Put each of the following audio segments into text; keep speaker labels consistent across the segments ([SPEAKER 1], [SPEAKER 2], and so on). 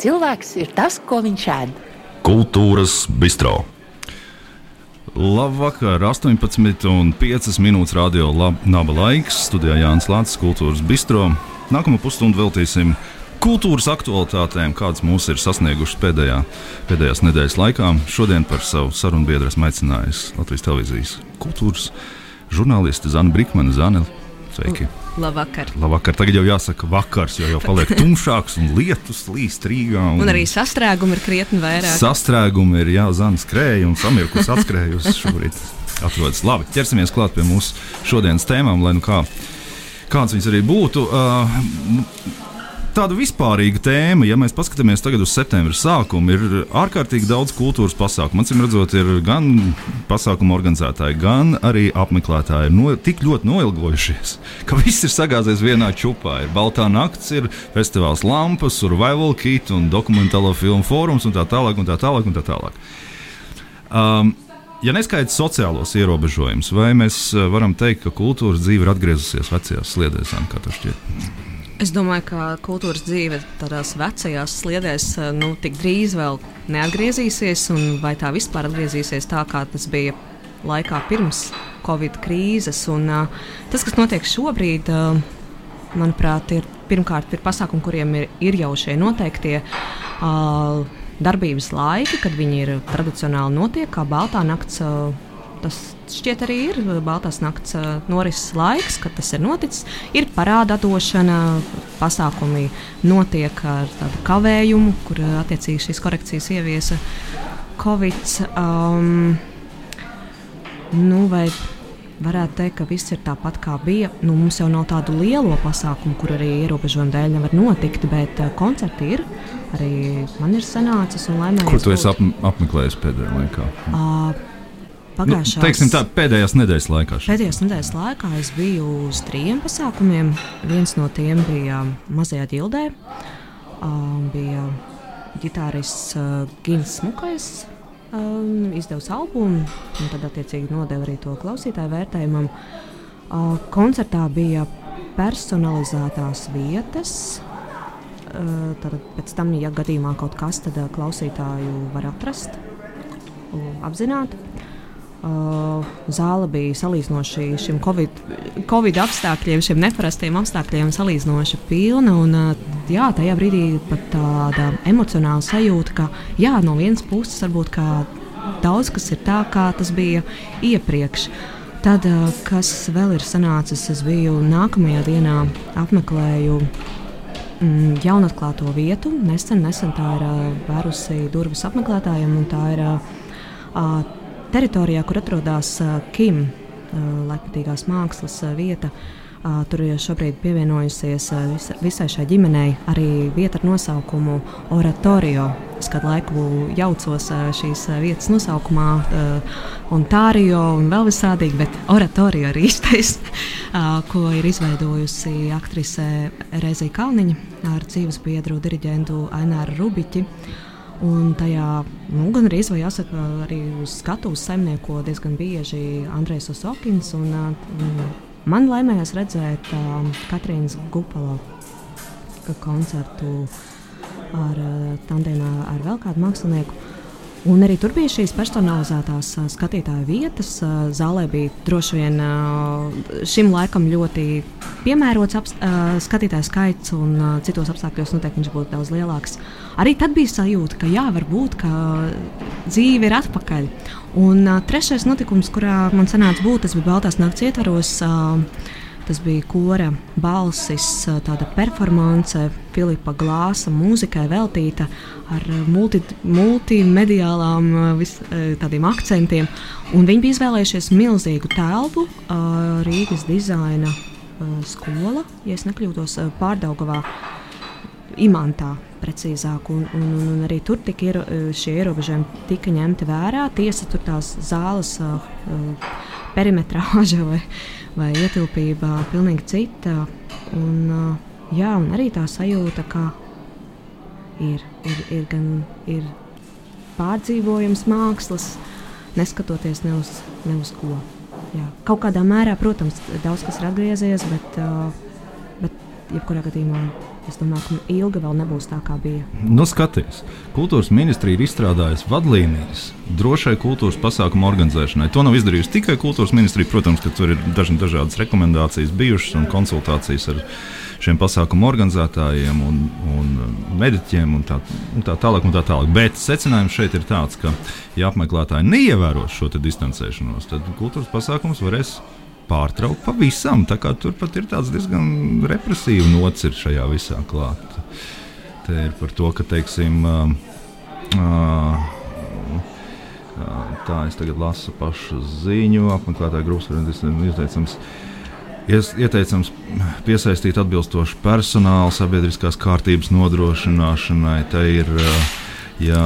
[SPEAKER 1] cilvēks ir tas, ko viņš ēd.
[SPEAKER 2] Kultūras bistro. Labvakar, 18,5 minūtes radio lab, naba laiks. Studijā Jānis Lācis, Kultūras bistro. Nākamo pusstundu veltīsim kultūras aktualitātēm, kādas mūs ir sasniegušas pēdējā, pēdējās nedēļas laikā. Šodien par savu sarunu biedru esmu aicinājis Latvijas televīzijas kultūras žurnālisti Zana Brīsmane. Zana, sveiki!
[SPEAKER 3] Labvakar.
[SPEAKER 2] Labvakar. Tagad jau jāsaka vakars, jo jau paliek tumšāks un lietus līst Rīgā.
[SPEAKER 3] Un, un arī sastrēgumi ir krietni vairāk.
[SPEAKER 2] Sastrēgumi ir jāzana skrēja un samirkus atskrējusi šobrīd. Atrodas. Labi, ķersimies klāt pie mūsu šodienas tēmām, lai nu kā, kāds viņas arī būtu. Uh, tāda vispārīga tēma, ja mēs paskatāmies tagad uz septembra sākumu, ir ārkārtīgi daudz kultūras pasākumu. Acīm redzot, ir gan pasākumu organizētāji, gan arī apmeklētāji no, tik ļoti noilgojušies, ka viss ir sagāzies vienā čupā. Ir Baltā nakts, ir festivāls Lampas, Survival Kit un dokumentālo filmu fórums un tā tālāk. Un tā tālāk, un tā tālāk. Um, Ja neskaidrs sociālos ierobežojumus, vai mēs uh, varam teikt, ka kultūras dzīve ir atgriezusies vecajās sliedēs, kā tas šķiet?
[SPEAKER 3] Es domāju, ka kultūras dzīve tādās vecajās sliedēs eh, nu, tik drīz vēl neatgriezīsies, un vai tā vispār atgriezīsies tā, kā tas bija laikā pirms Covid krīzes. Un, uh, tas, kas notiek šobrīd, uh, manuprāt, ir pirmkārt ir pasākumi, kuriem ir, ir jau šie noteiktie. Uh, Darbības laiki, kad viņi ir tradicionāli notiek, kā Baltā nakts uh, Tas šķiet arī ir Baltās nakts norises laiks, kad tas ir noticis. Ir parāda došana, pasākumi notiek ar tādu kavējumu, kur attiecīgi šīs korekcijas ieviesa Covid. Um, nu, varētu teikt, ka viss ir tāpat kā bija. Nu, mums jau nav tādu lielu pasākumu, kur arī ierobežojumu dēļ nevar notikt, bet uh, koncerti ir. Arī man ir sanācis un laimējies.
[SPEAKER 2] Kur tu esi ap, apmeklējis pēdējā laikā?
[SPEAKER 3] Uh, pagājušās
[SPEAKER 2] nu, teiksim, tā, pēdējās nedēļas laikā.
[SPEAKER 3] Šeit. Pēdējās nedēļas laikā es biju uz trim pasākumiem. Viens no tiem bija Mazajā ģildē. Uh, bija ģitārists uh, Gins Smukais. Um, izdevusi albumu, un tad attiecīgi nodeva arī to klausītāju vērtējumam. Uh, koncertā bija personalizētās vietas. Uh, tad pēc tam, ja gadījumā kaut kas, uh, klausītāju var atrast, apzināti. Uh, zāle bija salīdzinoši šiem COVID, COVID apstākļiem, šiem neparastiem apstākļiem, salīdzinoši pilna. Un, uh, jā, tajā brīdī pat tāda emocionāla sajūta, ka jā, no vienas puses varbūt daudz kas ir tā, kā tas bija iepriekš. Tad, uh, kas vēl ir sanācis, es biju nākamajā dienā apmeklēju mm, jaunatklāto vietu. Nesen, nesen tā ir vērusi durvis apmeklētājiem, un tā ir teritorijā, kur atrodas Kim, laikmatīgās mākslas vieta. Tur šobrīd pievienojusies visa, visai šai ģimenei arī vieta ar nosaukumu Oratorio. Es kādu laiku jaucos šīs vietas nosaukumā, Ontārio un vēl visādīgi, bet Oratorio ir īstais, ko ir izveidojusi aktrise Reizija Kalniņa ar dzīves biedru diriģentu Aināru Rubiķi. Uh, Un tajā nu, gan arī, vai jāsaka, arī uz skatuves saimnieko diezgan bieži Andrejs Osokins. Un, un man laimējās redzēt uh, Katrīnas Gupala koncertu ar uh, tandēmā ar vēl kādu mākslinieku. Un arī tur bija šīs personalizētās uh, skatītāju vietas. Uh, zālē bija droši vien uh, šim laikam ļoti piemērots apst, uh, skatītāju skaits, un uh, citos apstākļos noteikti viņš būtu daudz lielāks. Arī tad bija sajūta, ka jā, varbūt ka dzīve ir atpakaļ. Un uh, trešais notikums, kurā man sanāca būt, tas bija Baltās nakts ietvaros. Uh, Tas bija kora balsis, tāda performance, Filipa Glāsa mūzikai veltīta ar multi, multimediālām vis, tādiem akcentiem. Un viņi bija izvēlējušies milzīgu telpu Rīgas dizaina skola, ja nekļūdos, pārdaugavā. Imantā precīzāk, un, un, un, arī tur tika iero, šie ierobežojumi tika ņemti vērā. Tiesa, tur tās zāles uh, perimetrāža vai, vai ietilpība pilnīgi cita. Un, jā, un arī tā sajūta, ka ir, ir, ir gan ir pārdzīvojums mākslas, neskatoties ne uz, ne uz ko. Jā. Kaut kādā mērā, protams, daudz kas ir atgriezies, bet, bet jebkurā gadījumā es domāju, ka ilgi vēl nebūs tā, kā bija.
[SPEAKER 2] Nu, skaties, kultūras ministrija ir izstrādājusi vadlīnijas drošai kultūras pasākumu organizēšanai. To nav izdarījusi tikai kultūras ministrija. Protams, ka tur ir daži, dažādas rekomendācijas bijušas un konsultācijas ar šiem pasākumu organizētājiem un, un mediķiem un tā, un tā tālāk. Un tā tālāk. Bet secinājums šeit ir tāds, ka, ja apmeklētāji neievēros šo distancēšanos, tad kultūras pasākums varēs pārtraukt pavisam. Turpat ir tāds diezgan represīvs nocis šajā visā klāta. Te ir par to, ka, teiksim, uh, uh, tā es tagad lasu pašu ziņu, apmeklētāju grupas ieteicams. Ieteicams piesaistīt atbilstošu personālu sabiedriskās kārtības nodrošināšanai. Te ir, ja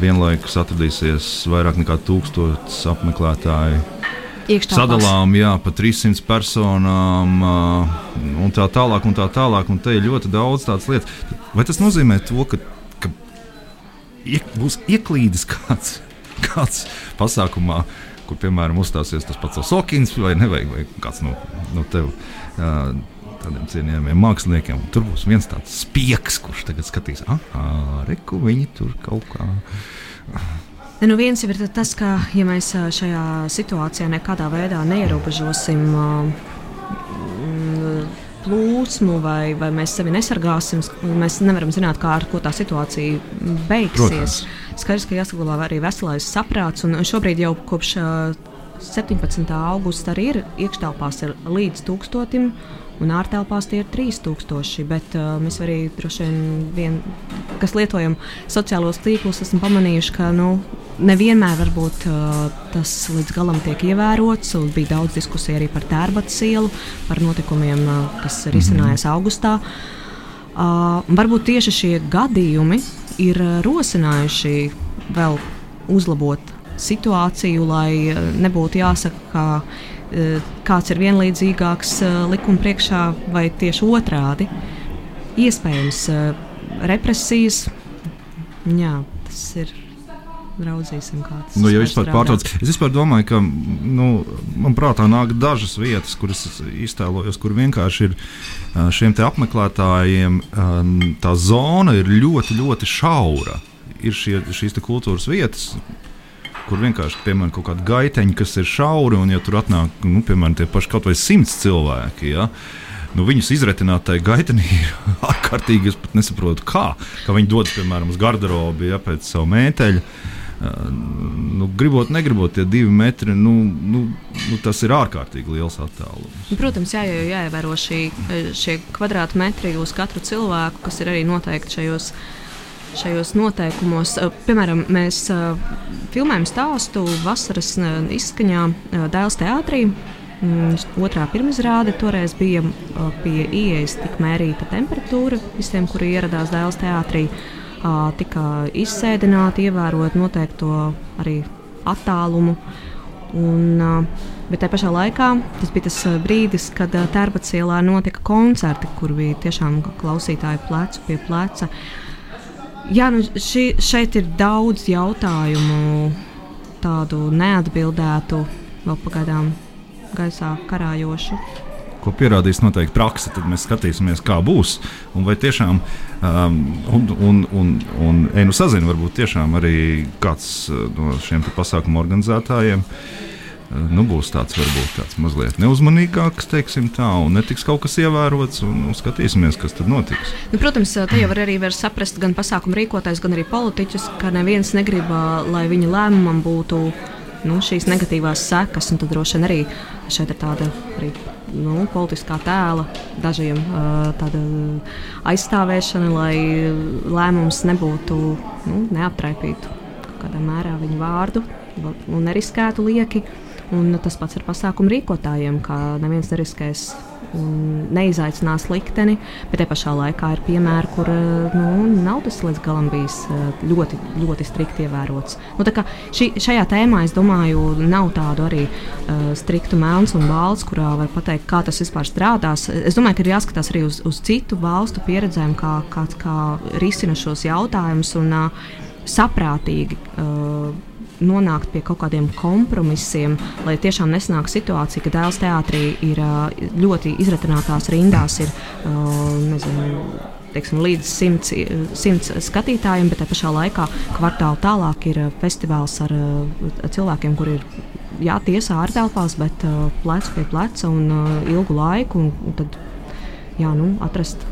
[SPEAKER 2] vienlaikus atradīsies vairāk nekā tūkstots apmeklētāju sadalām jā, pa 300 personām, un tā tālāk, un tā tālāk. Un te ir ļoti daudz tādas lietas. Vai tas nozīmē to, ka, ka iek, būs ieklīdis kāds, kāds pasākumā, kur, piemēram, uzstāsies tas pats Sokins vai, nevajag, vai kāds no, no tev? Tādiem cienījamiem māksliniekiem. Tur būs viens tāds spiegs, kurš tagad skatīs, ah, reku viņi tur kaut kā.
[SPEAKER 3] Nu viens ir tas, ka, ja mēs šajā situācijā nekādā veidā neierobežosim mm, plūsmu, vai, vai mēs sevi nesargāsim, mēs nevaram zināt, kā ar ko tā situācija beigsies. Protams. Skaidrs, ka jāsaglabā arī veselais saprāts, un šobrīd jau kopš 17. augusta arī ir iekštelpās ir līdz tūkstotim un ārtelpās tie ir 3000. Bet uh, mēs arī droši vien, kas lietojam sociālos tīklus, esam pamanījuši, ka nu, nevienmēr varbūt, uh, tas līdz galam tiek ievērots. Bija daudz diskusiju arī par tērbatu ielu, par notikumiem, uh, kas ir izcinājās mm -hmm. augustā. Uh, varbūt tieši šie gadījumi ir uh, rosinājuši vēl uzlabot situāciju, lai uh, nebūtu jāsaka, ka Eh, kāds ir vienlīdzīgāks eh, likuma priekšā vai tieši otrādi. Iespējams, eh, represijas, jā, tas ir. Raudzīsim, kā tas
[SPEAKER 2] nu, ja vispār pārtrauc. Es vispār domāju, ka nu, man prātā nāk dažas vietas, kuras iztēlojos, kur vienkārši ir šiem apmeklētājiem tā zona ir ļoti, ļoti šaura. Ir šie, šīs kultūras vietas, kur vienkārši, piemēram, kaut kāda gaiteņa, kas ir šaura, un ja tur atnāk, nu, piemēram, tie paši kaut vai simts cilvēki. Ja, nu, viņus izretināt tajā gaitenī ir ārkārtīgi. Es pat nesaprotu, kā. Kā viņi dodas, piemēram, uz garderobi ja, pēc savu mēteļu. Uh, nu, gribot, negribot, tie divi metri, nu, nu, nu, tas ir ārkārtīgi liels attālums.
[SPEAKER 3] Protams, jā, jā, jāievēro šī, šie kvadrātmetri uz katru cilvēku, kas ir arī noteikti šajos uh, šajos noteikumos. Eh, piemēram, mēs eh, filmējam stāstu vasaras eh, izskaņā Dēls teātrī. Mm, otrā pirmizrāde toreiz bija pie ieejas, tika mērīta temperatūra visiem, kuri ieradās Dēls teātrī. Tika izsēdināti, ievērot noteikto arī attālumu. Un, bet tajā pašā laikā tas bija tas brīdis, kad Tērbats ielā notika koncerti, kur bija tiešām klausītāji plecu pie pleca. Uh, Jā, nu ši, šeit ir daudz jautājumu, tādu neatbildētu, vēl pagaidām gaisā karājošu.
[SPEAKER 2] Ko pierādīs noteikti praksa, tad mēs skatīsimies, kā būs. Un vai tiešām, um, un, un, un, un Einu sazina, varbūt tiešām arī kāds uh, no šiem pasākumu organizētājiem uh, nu, būs tāds varbūt tāds mazliet neuzmanīgāks, teiksim tā, un netiks kaut kas ievērots, un nu, skatīsimies, kas tad notiks.
[SPEAKER 3] Nu, protams, te jau var arī var saprast gan pasākumu rīkotājs, gan arī politiķus, ka neviens negrib, lai viņa lēmumam būtu nu, šīs negatīvās sekas, un tad droši vien arī šeit ir tāda arī. Nu, politiskā tēla, dažiem tāda aizstāvēšana, lai lēmums nebūtu nu, neaptraipītu kādā mērā viņu vārdu un neriskētu lieki. Un tas pats ar pasākumu rīkotājiem, ka neviens neriskēs neizaicinās likteni, bet te pašā laikā ir piemēri, kur nu, nav tas līdz galam bijis ļoti, ļoti strikti ievērots. Nu, ši, šajā tēmā es domāju, nav tādu arī uh, striktu melns un balts, kurā var pateikt, kā tas vispār strādās. Es domāju, ka ir jāskatās arī uz, uz citu valstu pieredzēm, kā, kā, kā risina šos jautājumus un uh, saprātīgi. Uh, nonākt pie kaut kādiem kompromisiem, lai tiešām nesanāk situācija, ka dēls teātrī ir ļoti izratinātās rindās, ir nezinu, teiksim, līdz simts, simts skatītājiem, bet tajā pašā laikā kvartāli tālāk ir festivāls ar cilvēkiem, kuriem ir jā, tiesā ārtelpās, bet plecs pie pleca un ilgu laiku. Un tad, jā, nu, atrast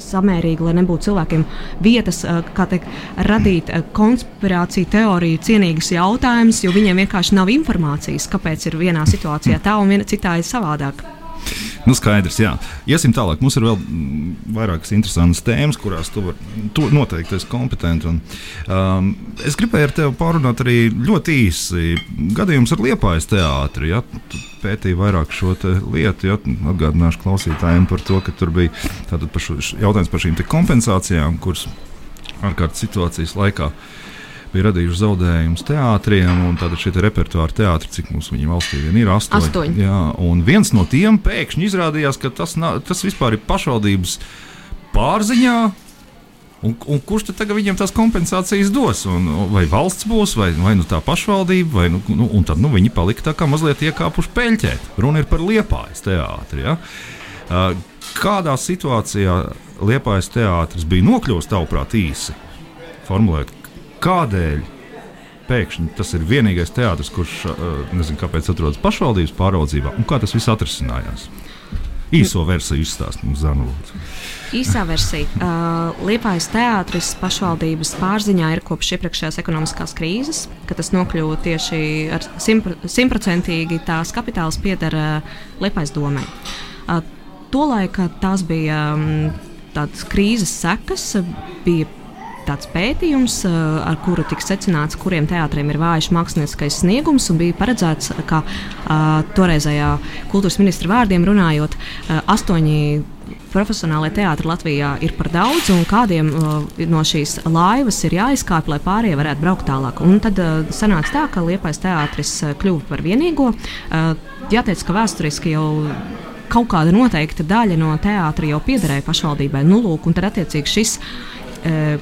[SPEAKER 3] samērīgi, lai nebūtu cilvēkiem vietas, kā teikt, radīt konspirāciju teoriju cienīgus jautājumus, jo viņiem vienkārši nav informācijas, kāpēc ir vienā situācijā tā un vienā citā ir savādāk.
[SPEAKER 2] Nu, skaidrs, jā. Iesim tālāk. Mums ir vēl mm, vairākas interesantas tēmas, kurās tu, var, tu noteikti esi kompetents. Un, um, es gribēju ar tevi pārunāt arī ļoti īsi gadījumus ar Liepājas teātri. Ja? Tu pētīji vairāk šo lietu. Ja? Atgādināšu klausītājiem par to, ka tur bija par šo, jautājums par šīm kompensācijām, kuras ārkārtas situācijas laikā uh, bija radījuši zaudējumus teātriem, un tāda šī repertuāra teātris, cik mums viņa valstī vien ir astoņi.
[SPEAKER 3] astoņi.
[SPEAKER 2] Jā, un viens no tiem pēkšņi izrādījās, ka tas, tas vispār ir pašvaldības pārziņā. Un, un kurš tad viņiem tās kompensācijas dos? Un, vai valsts būs, vai, vai nu tā pašvaldība, vai nu, nu, tad nu, viņi palika tā kā mazliet iekāpuši peļķēt. Runa ir par liepājas teātri. Ja? Kādā situācijā liepājas teātris bija nokļuvis tavuprāt īsi? Formulēt, kādēļ pēkšņi tas ir vienīgais teātris, kurš nezinu, kāpēc atrodas pašvaldības pāraudzībā un kā tas viss atrisinājās. Īso versiju izstāst mums Zana Lūdzu.
[SPEAKER 3] Īsā versija. Uh, Liepājas teātris pašvaldības pārziņā ir kopš iepriekšējās ekonomiskās krīzes, kad tas nokļuva tieši ar simtprocentīgi tās kapitāls piedara Liepājas domai. Uh, Tolaik tās bija um, tādas krīzes sekas, bija tāds pētījums, eh, ar kuru tika secināts, kuriem teātriem ir vājš mākslinieckais sniegums, un bija paredzēts, ka uh, toreizējā kultūras ministra vārdiem runājot, uh, astoņi profesionālajie teātri Latvijā ir par daudz, un kādiem uh, no šīs laivas ir jāizkāpj, lai pārējie varētu braukt tālāk. Un tad uh, sanāca tā, ka Liepais teātris uh, kļuva par vienīgo. Jāteic, ka vēsturiski jau kaut kāda noteikta daļa no teātra jau piederēja pašvaldībai. Nu, lūk, un tad attiecīgi šis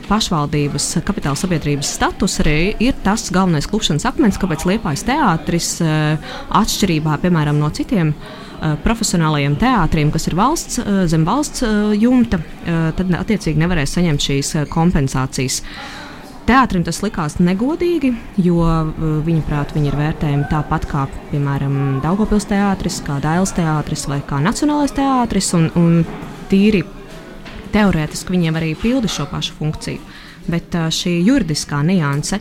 [SPEAKER 3] pašvaldības kapitāla sabiedrības status arī ir tas galvenais klupšanas akmens, kāpēc Liepājas teātris e, atšķirībā piemēram no citiem profesionālajiem teātriem, kas ir valsts, zem valsts jumta, tad attiecīgi nevarēs saņemt šīs kompensācijas. Teātrim tas likās negodīgi, jo viņaprāt, viņi ir vērtējami tāpat kā, piemēram, Daugopils teātris, kā Dailas teātris vai kā Nacionālais teātris. Un, un tīri teorētiski viņiem arī pilda šo pašu funkciju. Bet šī juridiskā nianse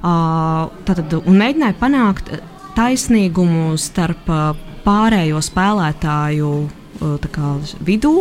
[SPEAKER 3] tātad, mēģināja panākt taisnīgumu starp pārējo spēlētāju kā, vidū,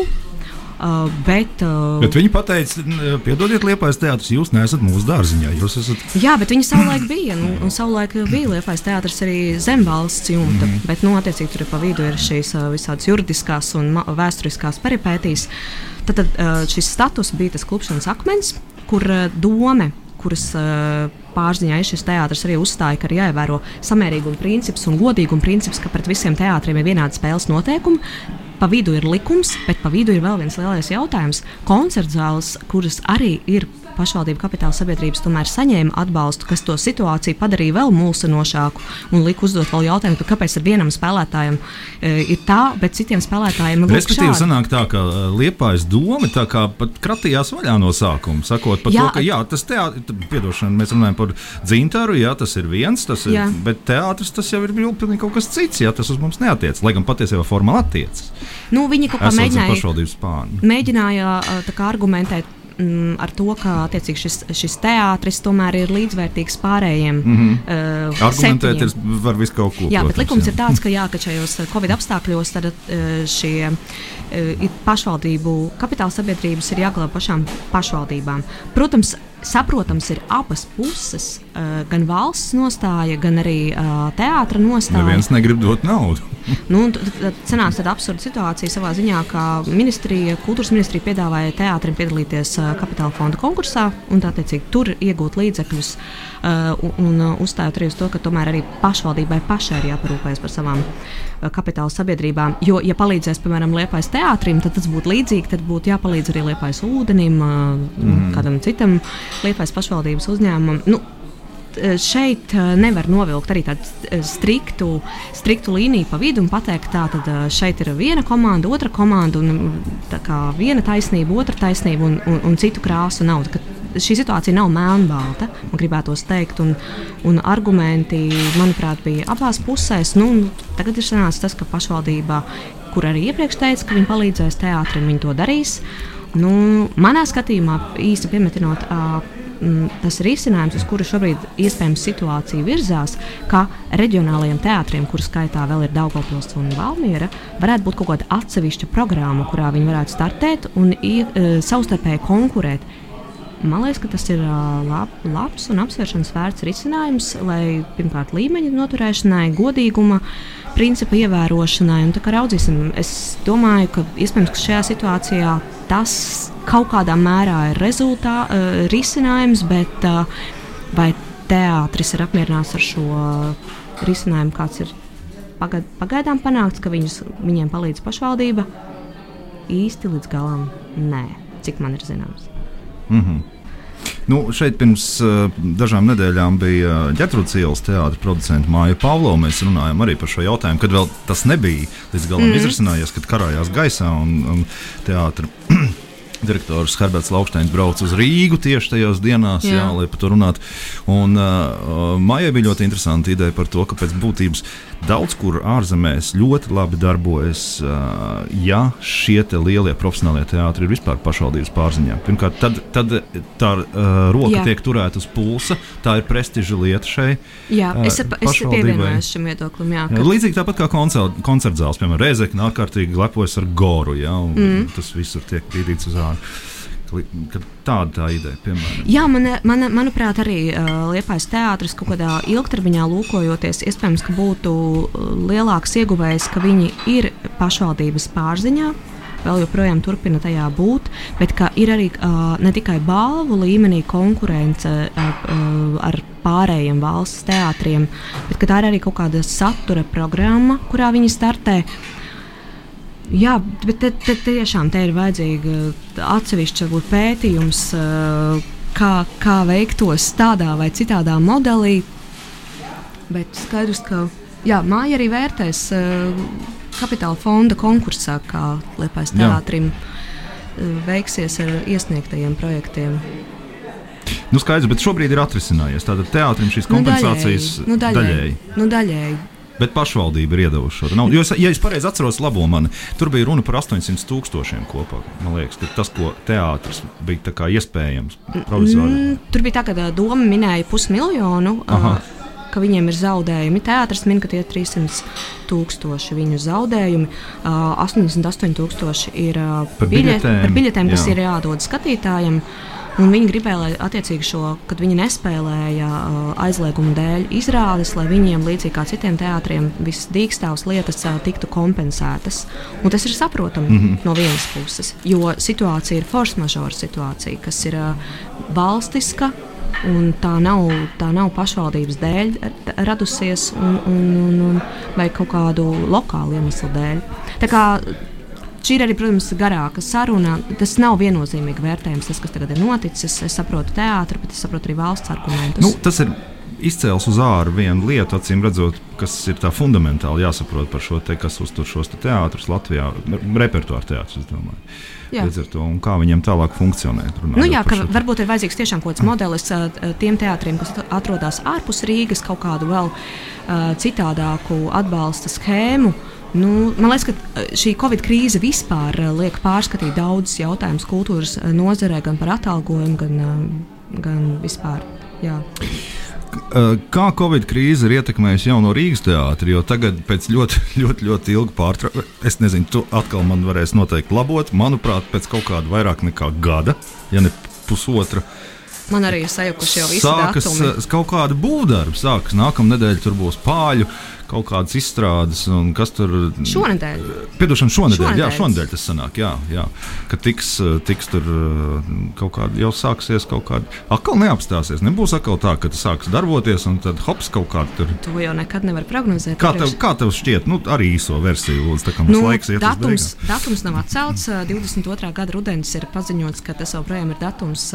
[SPEAKER 3] Uh, bet, uh,
[SPEAKER 2] bet viņi teica, piedodiet, Liepais teātris, jūs neesat mūsu dārziņā. Esat...
[SPEAKER 3] Jā, bet viņi savulaik bija. Nu, un savulaik bija Liepais teātris arī zem valsts jumta. Mm. Bet, nu, attiecīgi, tur pa vidu ir šīs uh, visādas juridiskās un vēsturiskās peripētīs. Uh, Tad, tad šis status bija tas klupšanas akmens, kur doma kuras uh, pārziņā ir šis teātris, arī uzstāja, ka ir jāievēro samērīguma princips un godīguma princips, ka pret visiem teātriem ir vienādi spēles noteikumi. Pa vidu ir likums, bet pa vidu ir vēl viens lielais jautājums. Koncertzāles, kuras arī ir pašvaldību kapitāla sabiedrības tomēr saņēma atbalstu, kas to situāciju padarīja vēl mulsinošāku un lika uzdot vēl jautājumu, kāpēc ar vienam spēlētājam e, ir tā, bet citiem spēlētājiem ir
[SPEAKER 2] Respektīvi, sanāk tā, ka e, Liepājas doma tā kā pat kratījās vaļā no sākuma, sakot par jā, to, ka jā, tas teātris, piedošana, mēs runājam par dzintaru, jā, tas ir viens, tas ir, jā. bet teātris tas jau ir pilnīgi kaut kas cits, jā, tas uz mums neatiec, lai gan patiesībā formāli attiecas.
[SPEAKER 3] Nu, viņi kaut kā mēģināja, mēģināja kā, argumentēt mm, ar to, ka šis, šis teātris tomēr ir līdzvērtīgs pārējiem. Mm -hmm. uh,
[SPEAKER 2] Argumentēt ir, var visu kaut ko.
[SPEAKER 3] Jā, protams, bet likums jā. ir tāds, ka, jā, ka šajos Covid apstākļos tad, uh, šie uh, pašvaldību kapitāla sabiedrības ir jāglabā pašām pašvaldībām. Protams, saprotams, ir abas puses, uh, gan valsts nostāja, gan arī uh, teātra nostāja.
[SPEAKER 2] Neviens negrib dot naudu.
[SPEAKER 3] nu, tad sanāca tāda absurda situācija savā ziņā, ka ministrija, kultūras ministrija piedāvāja teātrim piedalīties uh, kapitāla fonda konkursā un tā teicīgi tur iegūt līdzekļus uh, un uh, uzstājot arī uz to, ka tomēr arī pašvaldībai pašai ir jāparūpējas par savām uh, kapitāla sabiedrībām. Jo, ja palīdzēs, piemēram, Liepais teātrim, tad tas būtu līdzīgi, tad būtu jāpalīdz arī Liepais ūdenim, uh, mm. kādam citam Liepais pašvaldības uzņēmumam. Nu, šeit nevar novilkt arī tādu striktu, striktu līniju pa vidu un pateikt, ka šeit ir viena komanda, otra komanda, un viena taisnība, otra taisnība un, un, un citu krāsu nav. Šī situācija nav melnbalta, man gribētos teikt, un, un argumenti, manuprāt, bija abās pusēs. Nu, tagad ir sanācis tas, ka pašvaldība, kur arī iepriekš teica, ka viņi palīdzēs teātrim, viņi to darīs. Nu, manā skatījumā, īsti piemetinot, tas risinājums, uz kuru šobrīd iespējams situācija virzās, ka reģionālajiem teātriem, kuru skaitā vēl ir Daugopils un Valmiera, varētu būt kaut kāda atsevišķa programma, kurā viņi varētu startēt un uh, savstarpēji konkurēt. Man liekas, ka tas ir lab, labs un apsvēršanas vērts risinājums, lai pirmkārt līmeņa noturēšanai, godīguma principa ievērošanai. Un, raudzīsim, es domāju, ka iespējams ka šajā situācijā tas kaut kādā mērā ir rezultā, uh, risinājums, bet uh, vai teātris ir apmierināts ar šo risinājumu, kāds ir pagad, pagaidām panākts, ka viņus, viņiem palīdz pašvaldība, īsti līdz galam nē, cik man ir zināms.
[SPEAKER 2] Mm -hmm. Nu, šeit pirms uh, dažām nedēļām bija ģetrūdas ielas teātris producents Māja Pavlova. Mēs runājām arī par šo jautājumu, kad vēl tas nebija līdz galam mm. izrasinājies, kad karājās gaisā un, un teātris. Direktors Herberts Lauksteins brauca uz Rīgu tieši tajās dienās, jā. Jā, lai par to runātu. Un uh, Maijai bija ļoti interesanti ideja par to, ka pēc būtības daudz kur ārzemēs ļoti labi darbojas, ja šie lielie profesionālie teātri ir vispār pašvaldības pārziņā. Pirmkārt, tad, tad tā roka jā. tiek turēta uz pulsa, tā ir prestiža lieta šai.
[SPEAKER 3] Jā, es, es pievienojos šim viedoklim. Jā,
[SPEAKER 2] ka... līdzīgi tāpat kā koncertzāles, piemēram, Reizekne ārkārtīgi lepojas ar goru, ja, un mm. tas visur tiek bīdīts uz ārā tāda tā ideja, piemēram.
[SPEAKER 3] Jā, man, man, manuprāt, arī uh, Liepais teātris kaut kādā ilgtermiņā lūkojoties, iespējams, ka būtu lielāks ieguvējs, ka viņi ir pašvaldības pārziņā. Vēl joprojām turpina tajā būt, bet ir arī uh, ne tikai balvu līmenī konkurence uh, uh, ar pārējiem valsts teātriem, bet tā ir arī kaut kāda satura programma, kurā viņi startē. Jā, bet te, te, tiešām te ir vajadzīga atsevišķa pētījums, kā, kā veiktos tādā vai citādā modelī. Bet skaidrs, ka jā, māja arī vērtēs kapitāla fonda konkursā, kā Liepais teātrim veiksies ar iesniegtajiem projektiem.
[SPEAKER 2] Nu, skaidrs, bet šobrīd ir atrisinājies. Tātad teātrim šīs kompensācijas
[SPEAKER 3] nu, daļēji. Nu, daļēji. Nu, daļēji.
[SPEAKER 2] Bet pašvaldība ir iedavusi šo naudu. Jo, es, ja es pareizi atceros, labo mani, tur bija runa par 800 tūkstošiem kopā. Man liekas, tas, ko teātris bija iespējams. Mm,
[SPEAKER 3] tur bija tā, ka doma minēja pusmiljonu. Aha. Uh, ka viņiem ir zaudējumi. Teātris min, ka tie ir 300 tūkstoši viņu zaudējumi. Uh, 88,000 ir uh, par biļetēm, biļetēm kas jā. ir jādod skatītājiem. Uh, Un viņi gribēja, lai attiecīgi šo, kad viņi nespēlēja uh, aizliegumu dēļ izrādes, lai viņiem, līdzīgi kā citiem teātriem, visas dīkstāvas lietas uh, tiktu kompensētas. Un tas ir saprotami mm -hmm. no vienas puses, jo situācija ir force majeure situācija, kas ir uh, valstiska. Un tā nav, tā nav pašvaldības dēļ radusies, un, un, un, un, vai kaut kādu lokālu iemeslu dēļ. Tā kā Šī ir arī, protams, garāka saruna. Tas nav viennozīmīgi vērtējums, tas, kas tagad ir noticis. Es saprotu teātru, bet es saprotu arī valsts argumentus.
[SPEAKER 2] Nu, tas ir izcēlis uz ārā vienu lietu, acīm redzot, kas ir tā fundamentāli jāsaprot par šo te, kas uztur šos te teātrus Latvijā, repertuāra teātrus. To, kā viņiem tālāk funkcionēt.
[SPEAKER 3] Nu, jā, ka varbūt ir vajadzīgs tiešām kaut kāds modelis tiem teātriem, kas atrodas ārpus Rīgas, kaut kādu vēl uh, citādāku atbalsta schēmu. Uh, Nu, man liekas, ka eh, šī Covid krīze vispār eh, liek pārskatīt daudzus jautājumus kultūras eh, nozarē, gan par atalgojumu, gan, gan vispār. Jā.
[SPEAKER 2] Kā Covid krīze ir ietekmējusi jauno Rīgas teātri? Jo tagad, pēc ļoti, ļoti, ļoti ilga pārtraukuma, es nezinu, tu atkal man varēsi noteikti labot. Manuprāt, pēc kaut kāda vairāk nekā gada, ja ne pusotra.
[SPEAKER 3] Man arī ir sajukuši jau visi
[SPEAKER 2] sākas
[SPEAKER 3] datumi.
[SPEAKER 2] kaut kāda būvdarba, sākas nākamā nedēļa, tur būs pāļu kaut kādas izstrādes, un kas tur
[SPEAKER 3] šonadēļ.
[SPEAKER 2] Piedošana šonadēļ,
[SPEAKER 3] Šonadēļ.
[SPEAKER 2] jā, šonadēļ tas sanāk, jā, jā. Ka tiks, tiks tur uh, kaut kāda, jau sāksies kaut kāda, atkal neapstāsies. Nebūs atkal tā, ka tas sāks darboties, un tad hops kaut kā tur.
[SPEAKER 3] To jau nekad nevar prognozēt.
[SPEAKER 2] Kā tev, kā tev šķiet, nu, arī īso versiju, lūdzu, tā kā mums
[SPEAKER 3] Nu,
[SPEAKER 2] laiks iet
[SPEAKER 3] datums, datums nav atcelts. ā, 22. gada rudenis ir paziņots, ka tas joprojām ir datums,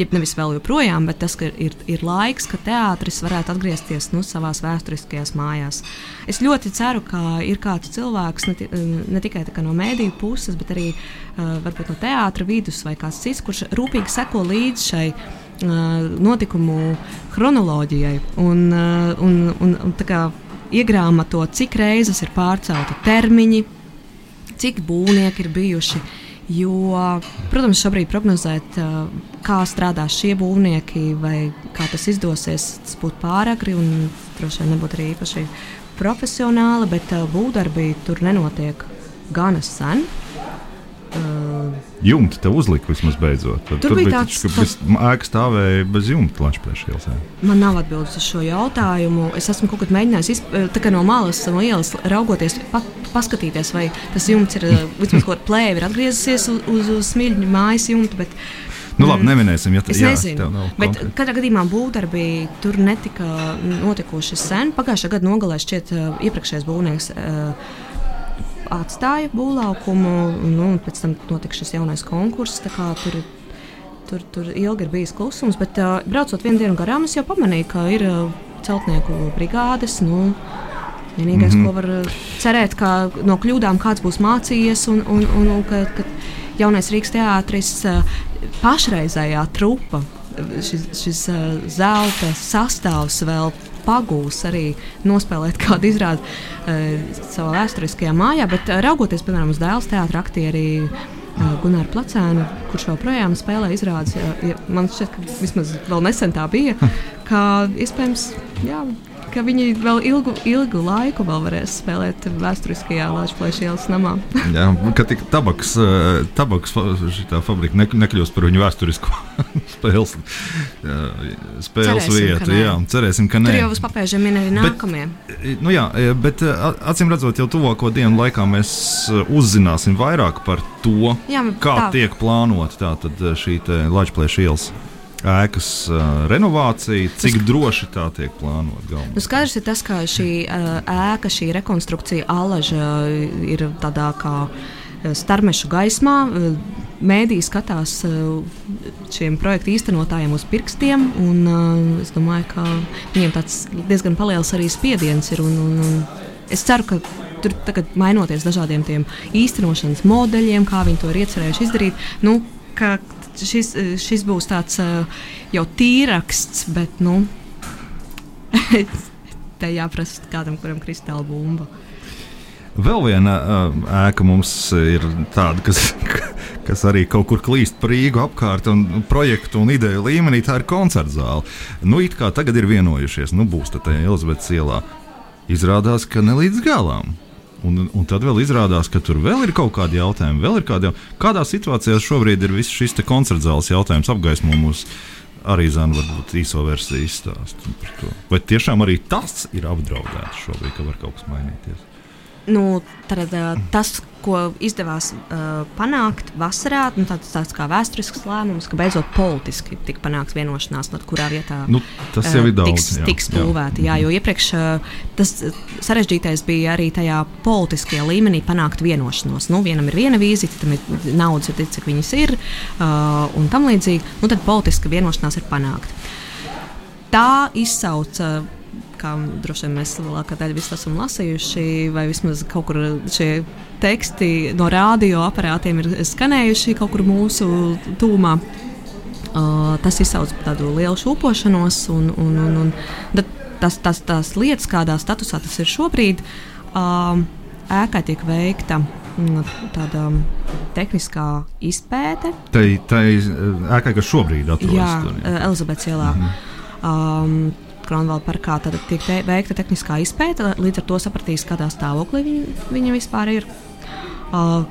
[SPEAKER 3] jeb nevis vēl joprojām, bet tas ka ir, ir laiks, ka teātris varētu atgriezties nu, savā vēsturiskajās mājās. Es ļoti ceru, ka ir kāds cilvēks, ne, ne tikai kā no mēdīju puses, bet arī uh, no teātra vidus vai kāds cits, kurš rūpīgi seko līdzi šai uh, notikumu chronoloģijai. Un, uh, un, un, un, iegrāmato, cik reizes ir pārcelti termiņi, cik būvnieki ir bijuši. Jo, protams, šobrīd prognozēt, kā strādās šie būvnieki, vai kā tas izdosies, tas būtu pāragri un droši vien nebūtu arī īpaši profesionāli, bet ā, būvdarbi tur nenotiek gana sen. Uh,
[SPEAKER 2] Jumta te uzlika vismaz beidzot. Tad,
[SPEAKER 3] Tur bija tāds-
[SPEAKER 2] bez ēka stāvēja bez jumta Latvijas ielā.
[SPEAKER 3] Man nav atbildes uz šo jautājumu. Es esmu kaut kad mēģinājis izp- kā no malas, no ielas raugoties, pa, paskatīties, vai tas jumts ir ā, vismaz kaut kāda plēve, ir atgriezusies uz, uz, uz smilģņa mājas jumta. Bet,
[SPEAKER 2] Nu, labi, neminēsim, ja tā
[SPEAKER 3] Es
[SPEAKER 2] jā,
[SPEAKER 3] nezinu, bet
[SPEAKER 2] konkrēti.
[SPEAKER 3] katrā gadījumā būvdarbi tur netika notikuši sen. Pagājušā gada nogalē šķiet, uh, iepriekšējais būvnieks uh, atstāja būvlaukumu, nu, un pēc tam notika šis jaunais konkurss. tā kā Tur, tur, tur ilgi ir bijis klusums, bet uh, braucot vienu dienu garām, es jau pamanīju, ka ir uh, celtnieku brigādes. Nu, Vienīgais, mm -hmm. ko var cerēt, ka no kļūdām kāds būs mācījies, un, un, un, un ka, ka jaunais Rīgas teātris uh, pašreizējā trupa, uh, šis, šis uh, zelta sastāvs vēl pagūs arī nospēlēt kādu izrādi uh, savā vēsturiskajā mājā, bet uh, raugoties, piemēram, uz dēls teātra aktieri. Uh, Gunārs Placēna, kurš joprojām spēlē izrādes, ja man šķiet, ka vismaz vēl nesen tā bija, ka iespējams, jā, ka viņi vēl ilgu, ilgu laiku vēl varēs spēlēt vēsturiskajā Latvijas ielas namā.
[SPEAKER 2] Jā, ka tik tabaks, eh, tabaks fabrika ne, nekļūst par viņu vēsturisko spēles, jā, spēles
[SPEAKER 3] Cerēsim,
[SPEAKER 2] vietu. Jā, cerēsim, ka nē.
[SPEAKER 3] Tur jau uz papēžiem ir arī
[SPEAKER 2] Bet-
[SPEAKER 3] nākamie.
[SPEAKER 2] Nu jā, bet acīm redzot, jau tuvāko dienu laikā mēs uzzināsim vairāk par to,
[SPEAKER 3] Jā,
[SPEAKER 2] kā
[SPEAKER 3] tā.
[SPEAKER 2] tiek plānota tātad šī Latvijas ielas ēkas uh, renovācija, cik droši tā tiek plānota.
[SPEAKER 3] Nu, skaidrs ir tas, ka šī uh, ēka, šī rekonstrukcija alaža ir tādā kā starmešu gaismā. Uh, Mēdī skatās šiem projektu īstenotājiem uz pirkstiem, un es domāju, ka viņiem tāds diezgan liels arī spiediens ir. Un, un, un es ceru, ka tur tagad mainoties dažādiem tiem īstenošanas modeļiem, kā viņi to ir iecerējuši izdarīt, nu, ka šis, šis būs tāds uh, jau tīraksts, bet nu, te jāprasa kādam, kuram kristāla bumba.
[SPEAKER 2] Vēl viena uh, ēka mums ir tāda, kas, kas arī kaut kur klīst pa Rīgu apkārt, un projektu un ideju līmenī tā ir koncerta zāle. Nu, it kā tagad ir vienojušies, nu, būs tā Elizabetes ielā. Izrādās, ka ne līdz galam. Un, un tad vēl izrādās, ka tur vēl ir kaut kādi jautājumi. Vēl ir kādi jautājumi. Kādā situācijā šobrīd ir viss šis te koncerta zāles jautājums apgaismo mūsu arī zina, varbūt īso versiju izstāstu par to. Vai tiešām arī tas ir apdraudēts šobrīd, ka var kaut kas mainīties?
[SPEAKER 3] Nu, tad, uh, tas, ko izdevās uh, panākt vasarā, nu, tāds, tāds kā vēsturisks lēmums, ka beidzot politiski tika panākts vienošanās, no kurā vietā
[SPEAKER 2] Nu, tas jau ir daudz.
[SPEAKER 3] tiks,
[SPEAKER 2] jā,
[SPEAKER 3] tiks
[SPEAKER 2] jā.
[SPEAKER 3] būvēti. Jā, jo iepriekš uh, tas uh, sarežģītais bija arī tajā politiskajā līmenī panākt vienošanos. Nu, vienam ir viena vīzija, tam ir naudas, ir tik, cik viņas ir, uh, un tam līdzīgi. Nu, tad politiska vienošanās ir panākta. Tā izsauca. Kā droši vien mēs lielākā daļa visi esam lasījuši, vai vismaz kaut kur šie teksti no radioaparātiem ir skanējuši kaut kur mūsu tūmā. Uh, tas izsauc tādu lielu šūpošanos, un, un, un, un tas, tas, tās lietas, kādā statusā tas ir šobrīd, uh, ēkai tiek veikta mm, tāda tehniskā izpēte.
[SPEAKER 2] Tai, tai ēkai, kas šobrīd atrodas
[SPEAKER 3] Jā, Elizabetes ielā. Mm -hmm. um, Kronvalda parkā tad tiek te, veikta tehniskā izpēta, līdz ar to sapratīs, kādā stāvoklī viņa, viņa vispār ir. Uh,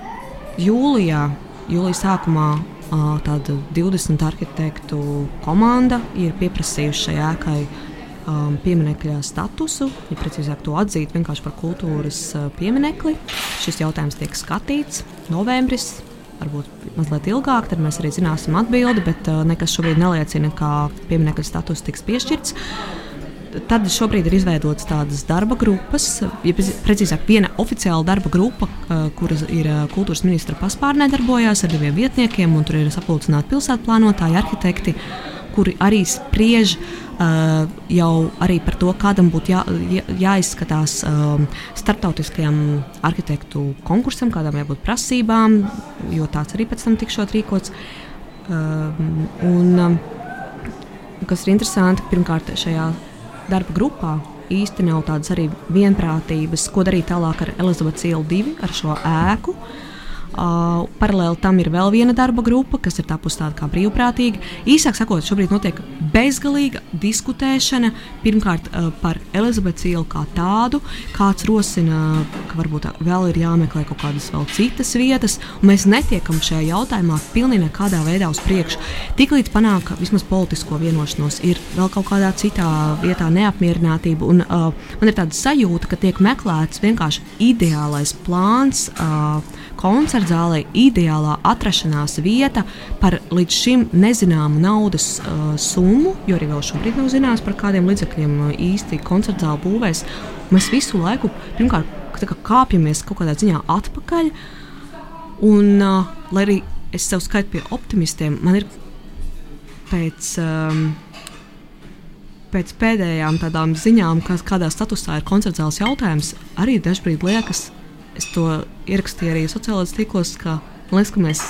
[SPEAKER 3] jūlijā, jūlijā sākumā uh, tāda 20 arhitektu komanda ir pieprasījusi šai ēkai um, pieminiekļa statusu, ja precīzāk to atzīt vienkārši par kultūras uh, pieminekli. Šis jautājums tiek skatīts novembris. Varbūt mazliet ilgāk, tad mēs arī zināsim atbildi, bet uh, nekas šobrīd neliecina, ka pieminiekļa status tiks piešķirts. Tad šobrīd ir izveidotas tādas darba grupas, ja precīzāk, viena oficiāla darba grupa, kuras ir kultūras ministra paspārnē darbojās ar diviem vietniekiem, un tur ir sapulcināti pilsētplānotāji, arhitekti, kuri arī spriež uh, jau arī par to, kādam būtu jā, jā, jāizskatās uh, starptautiskajam arhitektu konkursam, kādām jābūt prasībām, jo tāds arī pēc tam tikšot rīkots. Uh, un, um, kas ir interesanti, pirmkārt, šajā darba grupā īsti nav tādas arī vienprātības, ko darīt tālāk ar Elizabetes ielu 2, ar šo ēku. Uh, Uh, paralēli tam ir vēl viena darba grupa, kas ir tapusi tāda kā brīvprātīga. Īsāk sakot, šobrīd notiek bezgalīga diskutēšana pirmkārt uh, par Elizabetes ielu kā tādu, kāds rosina, ka varbūt vēl ir jāmeklē kaut kādas vēl citas vietas, un mēs netiekam šajā jautājumā pilnīgi nekādā veidā uz priekšu. Tiklīdz panāk vismaz politisko vienošanos, ir vēl kaut kādā citā vietā neapmierinātība, un uh, man ir tāda sajūta, ka tiek meklēts vienkārši ideālais plāns. Uh, koncerta zālē ideālā atrašanās vieta par līdz šim nezināmu naudas uh, summu, jo arī vēl šobrīd nav zināms, par kādiem līdzekļiem īsti koncerta zāle būvēs. Mēs visu laiku pirmkārt kā kāpjamies kaut kādā ziņā atpakaļ. Un, uh, lai arī es sev skaitu pie optimistiem, man ir pēc. Um, Pēc pēdējām tādām ziņām, kas, kādā statusā ir koncerta zāles jautājums, arī dažkārt liekas, es to ierakstīju arī sociālajos tīklos, ka, liekas, ka mēs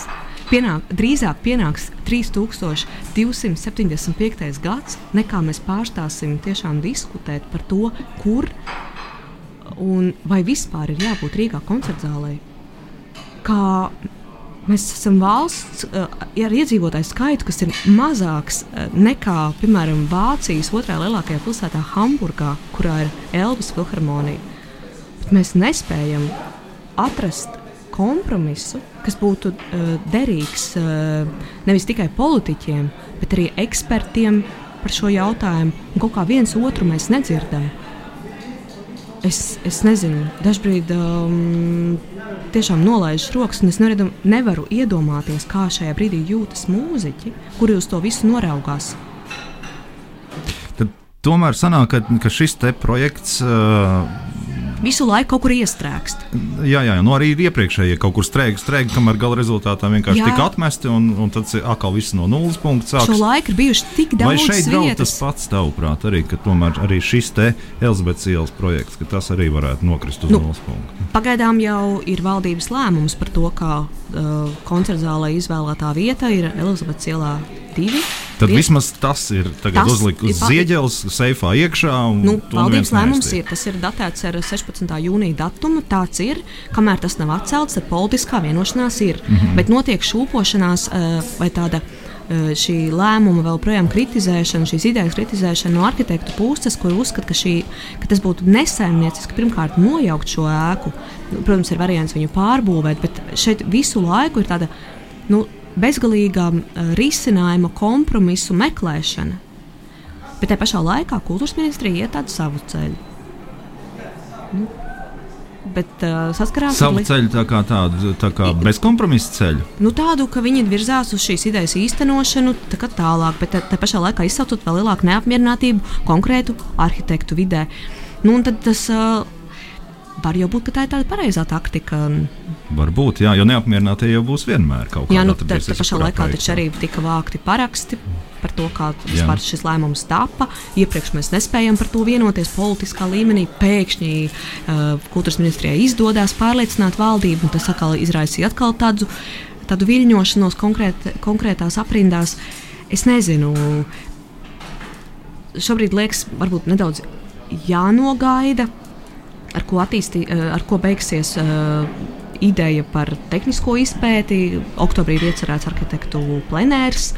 [SPEAKER 3] pienāk, drīzāk pienāks 3275. gads, nekā mēs pārstāsim tiešām diskutēt par to, kur un vai vispār ir jābūt Rīgā koncertzālē. Kā mēs esam valsts uh, ar iedzīvotāju skaitu, kas ir mazāks uh, nekā, piemēram, Vācijas otrajā lielākajā pilsētā, Hamburgā, kurā ir Elvis filharmonija. Bet mēs nespējam atrast kompromisu, kas būtu uh, derīgs uh, nevis tikai politiķiem, bet arī ekspertiem par šo jautājumu. Un kaut kā viens otru mēs nedzirdam. Es, es nezinu, dažkārt um, tiešām nolaižu rokas, un es nevaru, nevaru iedomāties, kā šajā brīdī jūtas mūziķi, kuri uz to visu noraugās.
[SPEAKER 2] Tad tomēr sanāk, ka, ka šis projekts uh,
[SPEAKER 3] visu laiku kaut kur iestrēgst.
[SPEAKER 2] Jā, jā, nu arī iepriekšējie kaut kur strēga, strēga, kamēr gala rezultātā vienkārši jā. tika atmesti un, un tad atkal viss no nulles punkta sākas.
[SPEAKER 3] Šo laiku ir bijuši tik daudz.
[SPEAKER 2] Vai šeit draud tas pats tavuprāt arī, ka tomēr arī šis te Elizabetes ielas projekts, ka tas arī varētu nokrist uz nu, nulles punktu?
[SPEAKER 3] Pagaidām jau ir valdības lēmums par to, kā uh, koncertzālē izvēlētā vieta ir Elizabetes ielā divi.
[SPEAKER 2] Tad Vien... vismaz tas ir uzlikts uz zieģeles, seifā iekšā.
[SPEAKER 3] Nu, valdības lēmums ir, tas ir datēts ar 16. jūnija datumu. Tāds ir, kamēr tas nav atcelts, tad politiskā vienošanās ir. Mm -hmm. Bet notiek šūpošanās uh, vai tāda uh, šī lēmuma vēl projām kritizēšana, šīs idejas kritizēšana no arhitektu puses, kur uzskata, ka, šī, ka tas būtu nesaimnieciski pirmkārt nojaukt šo ēku. Protams, ir variants viņu pārbūvēt, bet šeit visu laiku ir tāda. Nu, bezgalīgā uh, risinājuma, kompromisu meklēšana. Bet tajā pašā laikā kultūras ministrija iet tādu savu ceļu. Nu, bet uh, saskarās
[SPEAKER 2] ar ceļu tā kā tādu tā kā bezkompromisu ceļu.
[SPEAKER 3] Nu, tādu, ka viņi virzās uz šīs idejas īstenošanu tā tālāk, bet tā pašā laikā izsaucot vēl lielāku neapmierinātību konkrētu arhitektu vidē. Nu, tad tas uh, var jau būt, ka tā ir tāda pareizā taktika.
[SPEAKER 2] Varbūt, jā, jo neapmierinātie jau būs vienmēr kaut kādā
[SPEAKER 3] veidā. Jā, nu, tā pašā laikā taču arī tika vākti paraksti par to, kā vispār šis lēmums tapa. Iepriekš mēs nespējām par to vienoties politiskā līmenī. Pēkšņi uh, kultūras ministrijai izdodas pārliecināt valdību, un tas atkal izraisīja atkal tādu, tādu viļņošanos konkrēt, konkrētās aprindās. Es nezinu, šobrīd liekas, varbūt nedaudz jānogaida ar ko, attīstī, eh, ar ko beigsies uh, ideja par tehnisko izpēti. Oktobrī ir iecerēts arhitektu plenērs.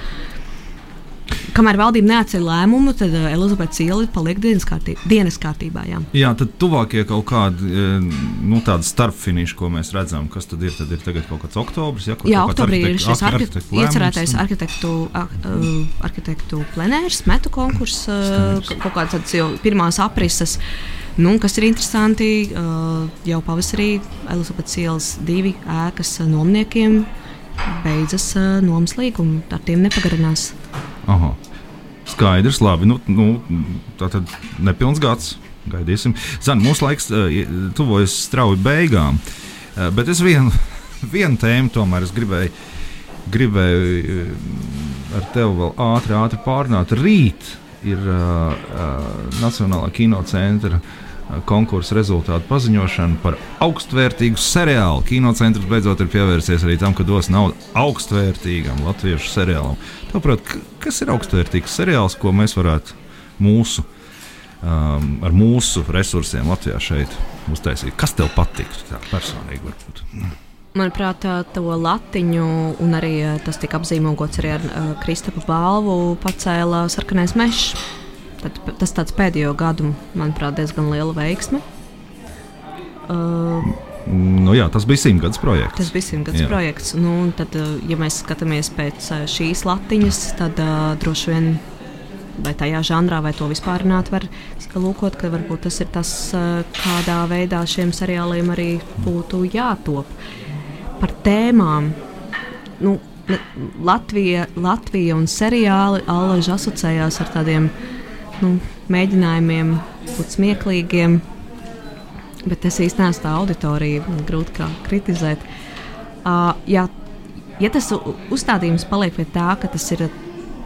[SPEAKER 3] Kamēr valdība neatceļ lēmumu, tad uh, Elizabetes iela paliek dienas, kārtī, dienas kārtībā. Jā.
[SPEAKER 2] jā, tad tuvākie kaut kādi nu, starpfiniši, ko mēs redzam, kas tad ir, tad ir tagad kaut kāds oktobris.
[SPEAKER 3] Ja, jā, oktobrī ir šis arhitektu, iecerētais arhitektu, uh, arhitektu plenērs, metu konkurss, kaut kāds jau pirmās aprises. Nu, kas ir interesanti, jau pavasarī Elizabetes ielas divi ēkas nomniekiem beidzas nomas līgumu. Ar tiem nepagarinās.
[SPEAKER 2] Aha. Skaidrs, labi. Nu, nu, tā tad nepilns gads. Gaidīsim. Zani, mūsu laiks uh, tuvojas strauji beigām. Uh, bet es vienu, vienu tēmu tomēr gribēju, gribēju uh, ar tevi vēl ātri, ātri pārnāt. Rīt ir uh, Nacionālā kinocentra uh, konkursa rezultātu paziņošanu par augstvērtīgu seriālu. Kinocentrs beidzot ir pievērsies arī tam, ka dos naudu augstvērtīgam latviešu seriālam. Tāpēc, kas ir augstvērtīgs seriāls, ko mēs varētu mūsu, um, ar mūsu resursiem Latvijā šeit uztaisīt? Kas tev patiktu tā personīgi? Varbūt?
[SPEAKER 3] Manuprāt, to latiņu, un arī tas tika apzīmogots arī ar uh, Kristapa balvu, pacēla sarkanais mežs. Tad, tas tāds pēdējo gadu, manuprāt, diezgan liela veiksme.
[SPEAKER 2] Uh, nu, jā, tas bija simtgadus projekts.
[SPEAKER 3] Tas bija simtgadus projekts. Nu, tad, uh, ja mēs skatāmies pēc uh, šīs latiņas, tad uh, droši vien vai tajā žanrā, vai to vispār var lūkot, ka varbūt tas ir tas, uh, kādā veidā šiem seriāliem arī būtu jātop. Par tēmām. Nu, Latvija, Latvija un seriāli alaži asociējās ar tādiem uh, nu, mēģinājumiem būt smieklīgiem. Bet es īstenībā tā auditorija, grūti kā kritizēt. Uh, jā, ja tas uzstādījums paliek pie tā, ka tas ir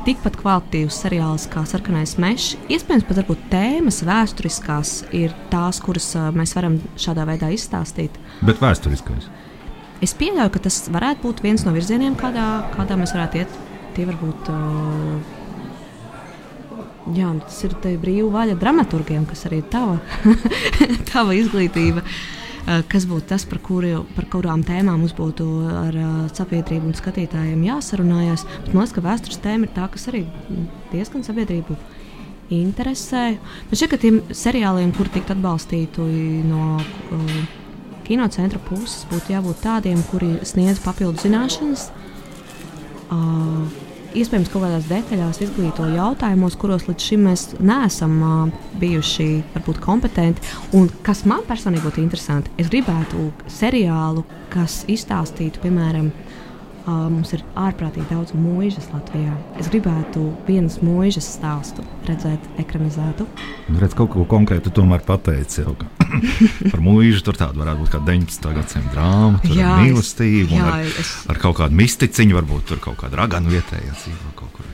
[SPEAKER 3] tikpat kvalitatīvs seriāls kā Sarkanais mežs, iespējams, pat varbūt tēmas vēsturiskās ir tās, kuras mēs varam šādā veidā izstāstīt.
[SPEAKER 2] Bet vēsturiskais?
[SPEAKER 3] Es pieļauju, ka tas varētu būt viens no virzieniem, kādā, kādā mēs varētu iet. Tie varbūt uh, Jā, nu, tas ir brīvā vaļa dramaturgiem, kas arī ir tava, tava izglītība. Eh, kas būtu tas, par, kuri, par kurām tēmām mums būtu ar uh, sabiedrību un skatītājiem jāsarunājas? Bet man liekas, ka vēstures tēma ir tā, kas arī diezgan sabiedrību interesē. Man šķiet, ka tiem seriāliem, kur tikt atbalstīti no uh, kinocentra puses, būtu jābūt tādiem, kuri sniedz papildu zināšanas. Uh, iespējams kaut kādās detaļās izglīto jautājumos, kuros līdz šim mēs neesam uh, bijuši varbūt kompetenti. Un kas man personīgi būtu interesanti, es gribētu seriālu, kas izstāstītu, piemēram, Uh, mums ir ārprātīgi daudz mūžas Latvijā. Es gribētu vienas mūžas stāstu redzēt, ekranizētu.
[SPEAKER 2] Nu, redz, kaut ko konkrētu tomēr pateici. Jau, par mūžu tur tāda varētu būt kā 19. gadsimta drāma, jā, ar mīlestību, jā, ar, es... ar kaut kādu misticiņu, varbūt tur kaut kāda raganu vietējā dzīvo kaut kur.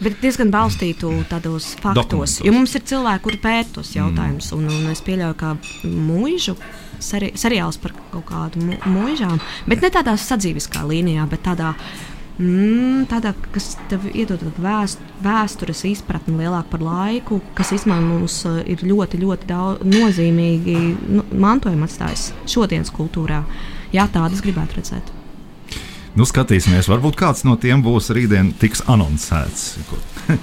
[SPEAKER 3] Bet diezgan balstītu tādos faktos. Dokumentos. Jo mums ir cilvēki, kuri pēta tos jautājumus, mm. un, un es pieļauju, ka mūžu seri seriāls par kaut kādu mūžām, bet ne tādā sadzīviskā līnijā, bet tādā. Mm, tādā, kas tev iedod vēst, vēstures izpratni lielāku par laiku, kas mums uh, ir ļoti, ļoti daudz, nozīmīgi nu, mantojuma atstājis šodienas kultūrā. Jā, tādas gribētu redzēt.
[SPEAKER 2] Nu, skatīsimies, varbūt kāds no tiem būs rītdien tiks anoncēts.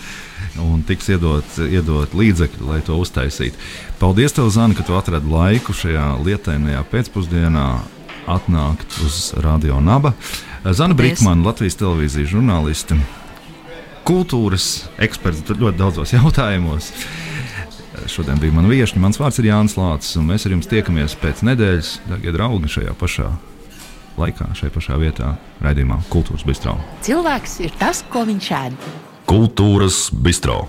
[SPEAKER 2] un tiks iedot, iedot līdzekļi, lai to uztaisītu. Paldies, tev, Zana, ka tu atradi laiku šajā lietainajā pēcpusdienā atnākt uz Radio Naba. Zana Brīsmana, Latvijas televīzijas žurnāliste, kultūras eksperts ļoti daudzos jautājumos. Šodien bija mana viesiņa. Mans vārds ir Jānis Lācis, un mēs ar jums tiekamies pēc nedēļas, darbie draugi, šajā pašā laikā, šajā pašā vietā, raidījumā Kultūras Bistrā.
[SPEAKER 1] Cilvēks ir tas, ko viņš ēd.
[SPEAKER 2] Kultūras bistro.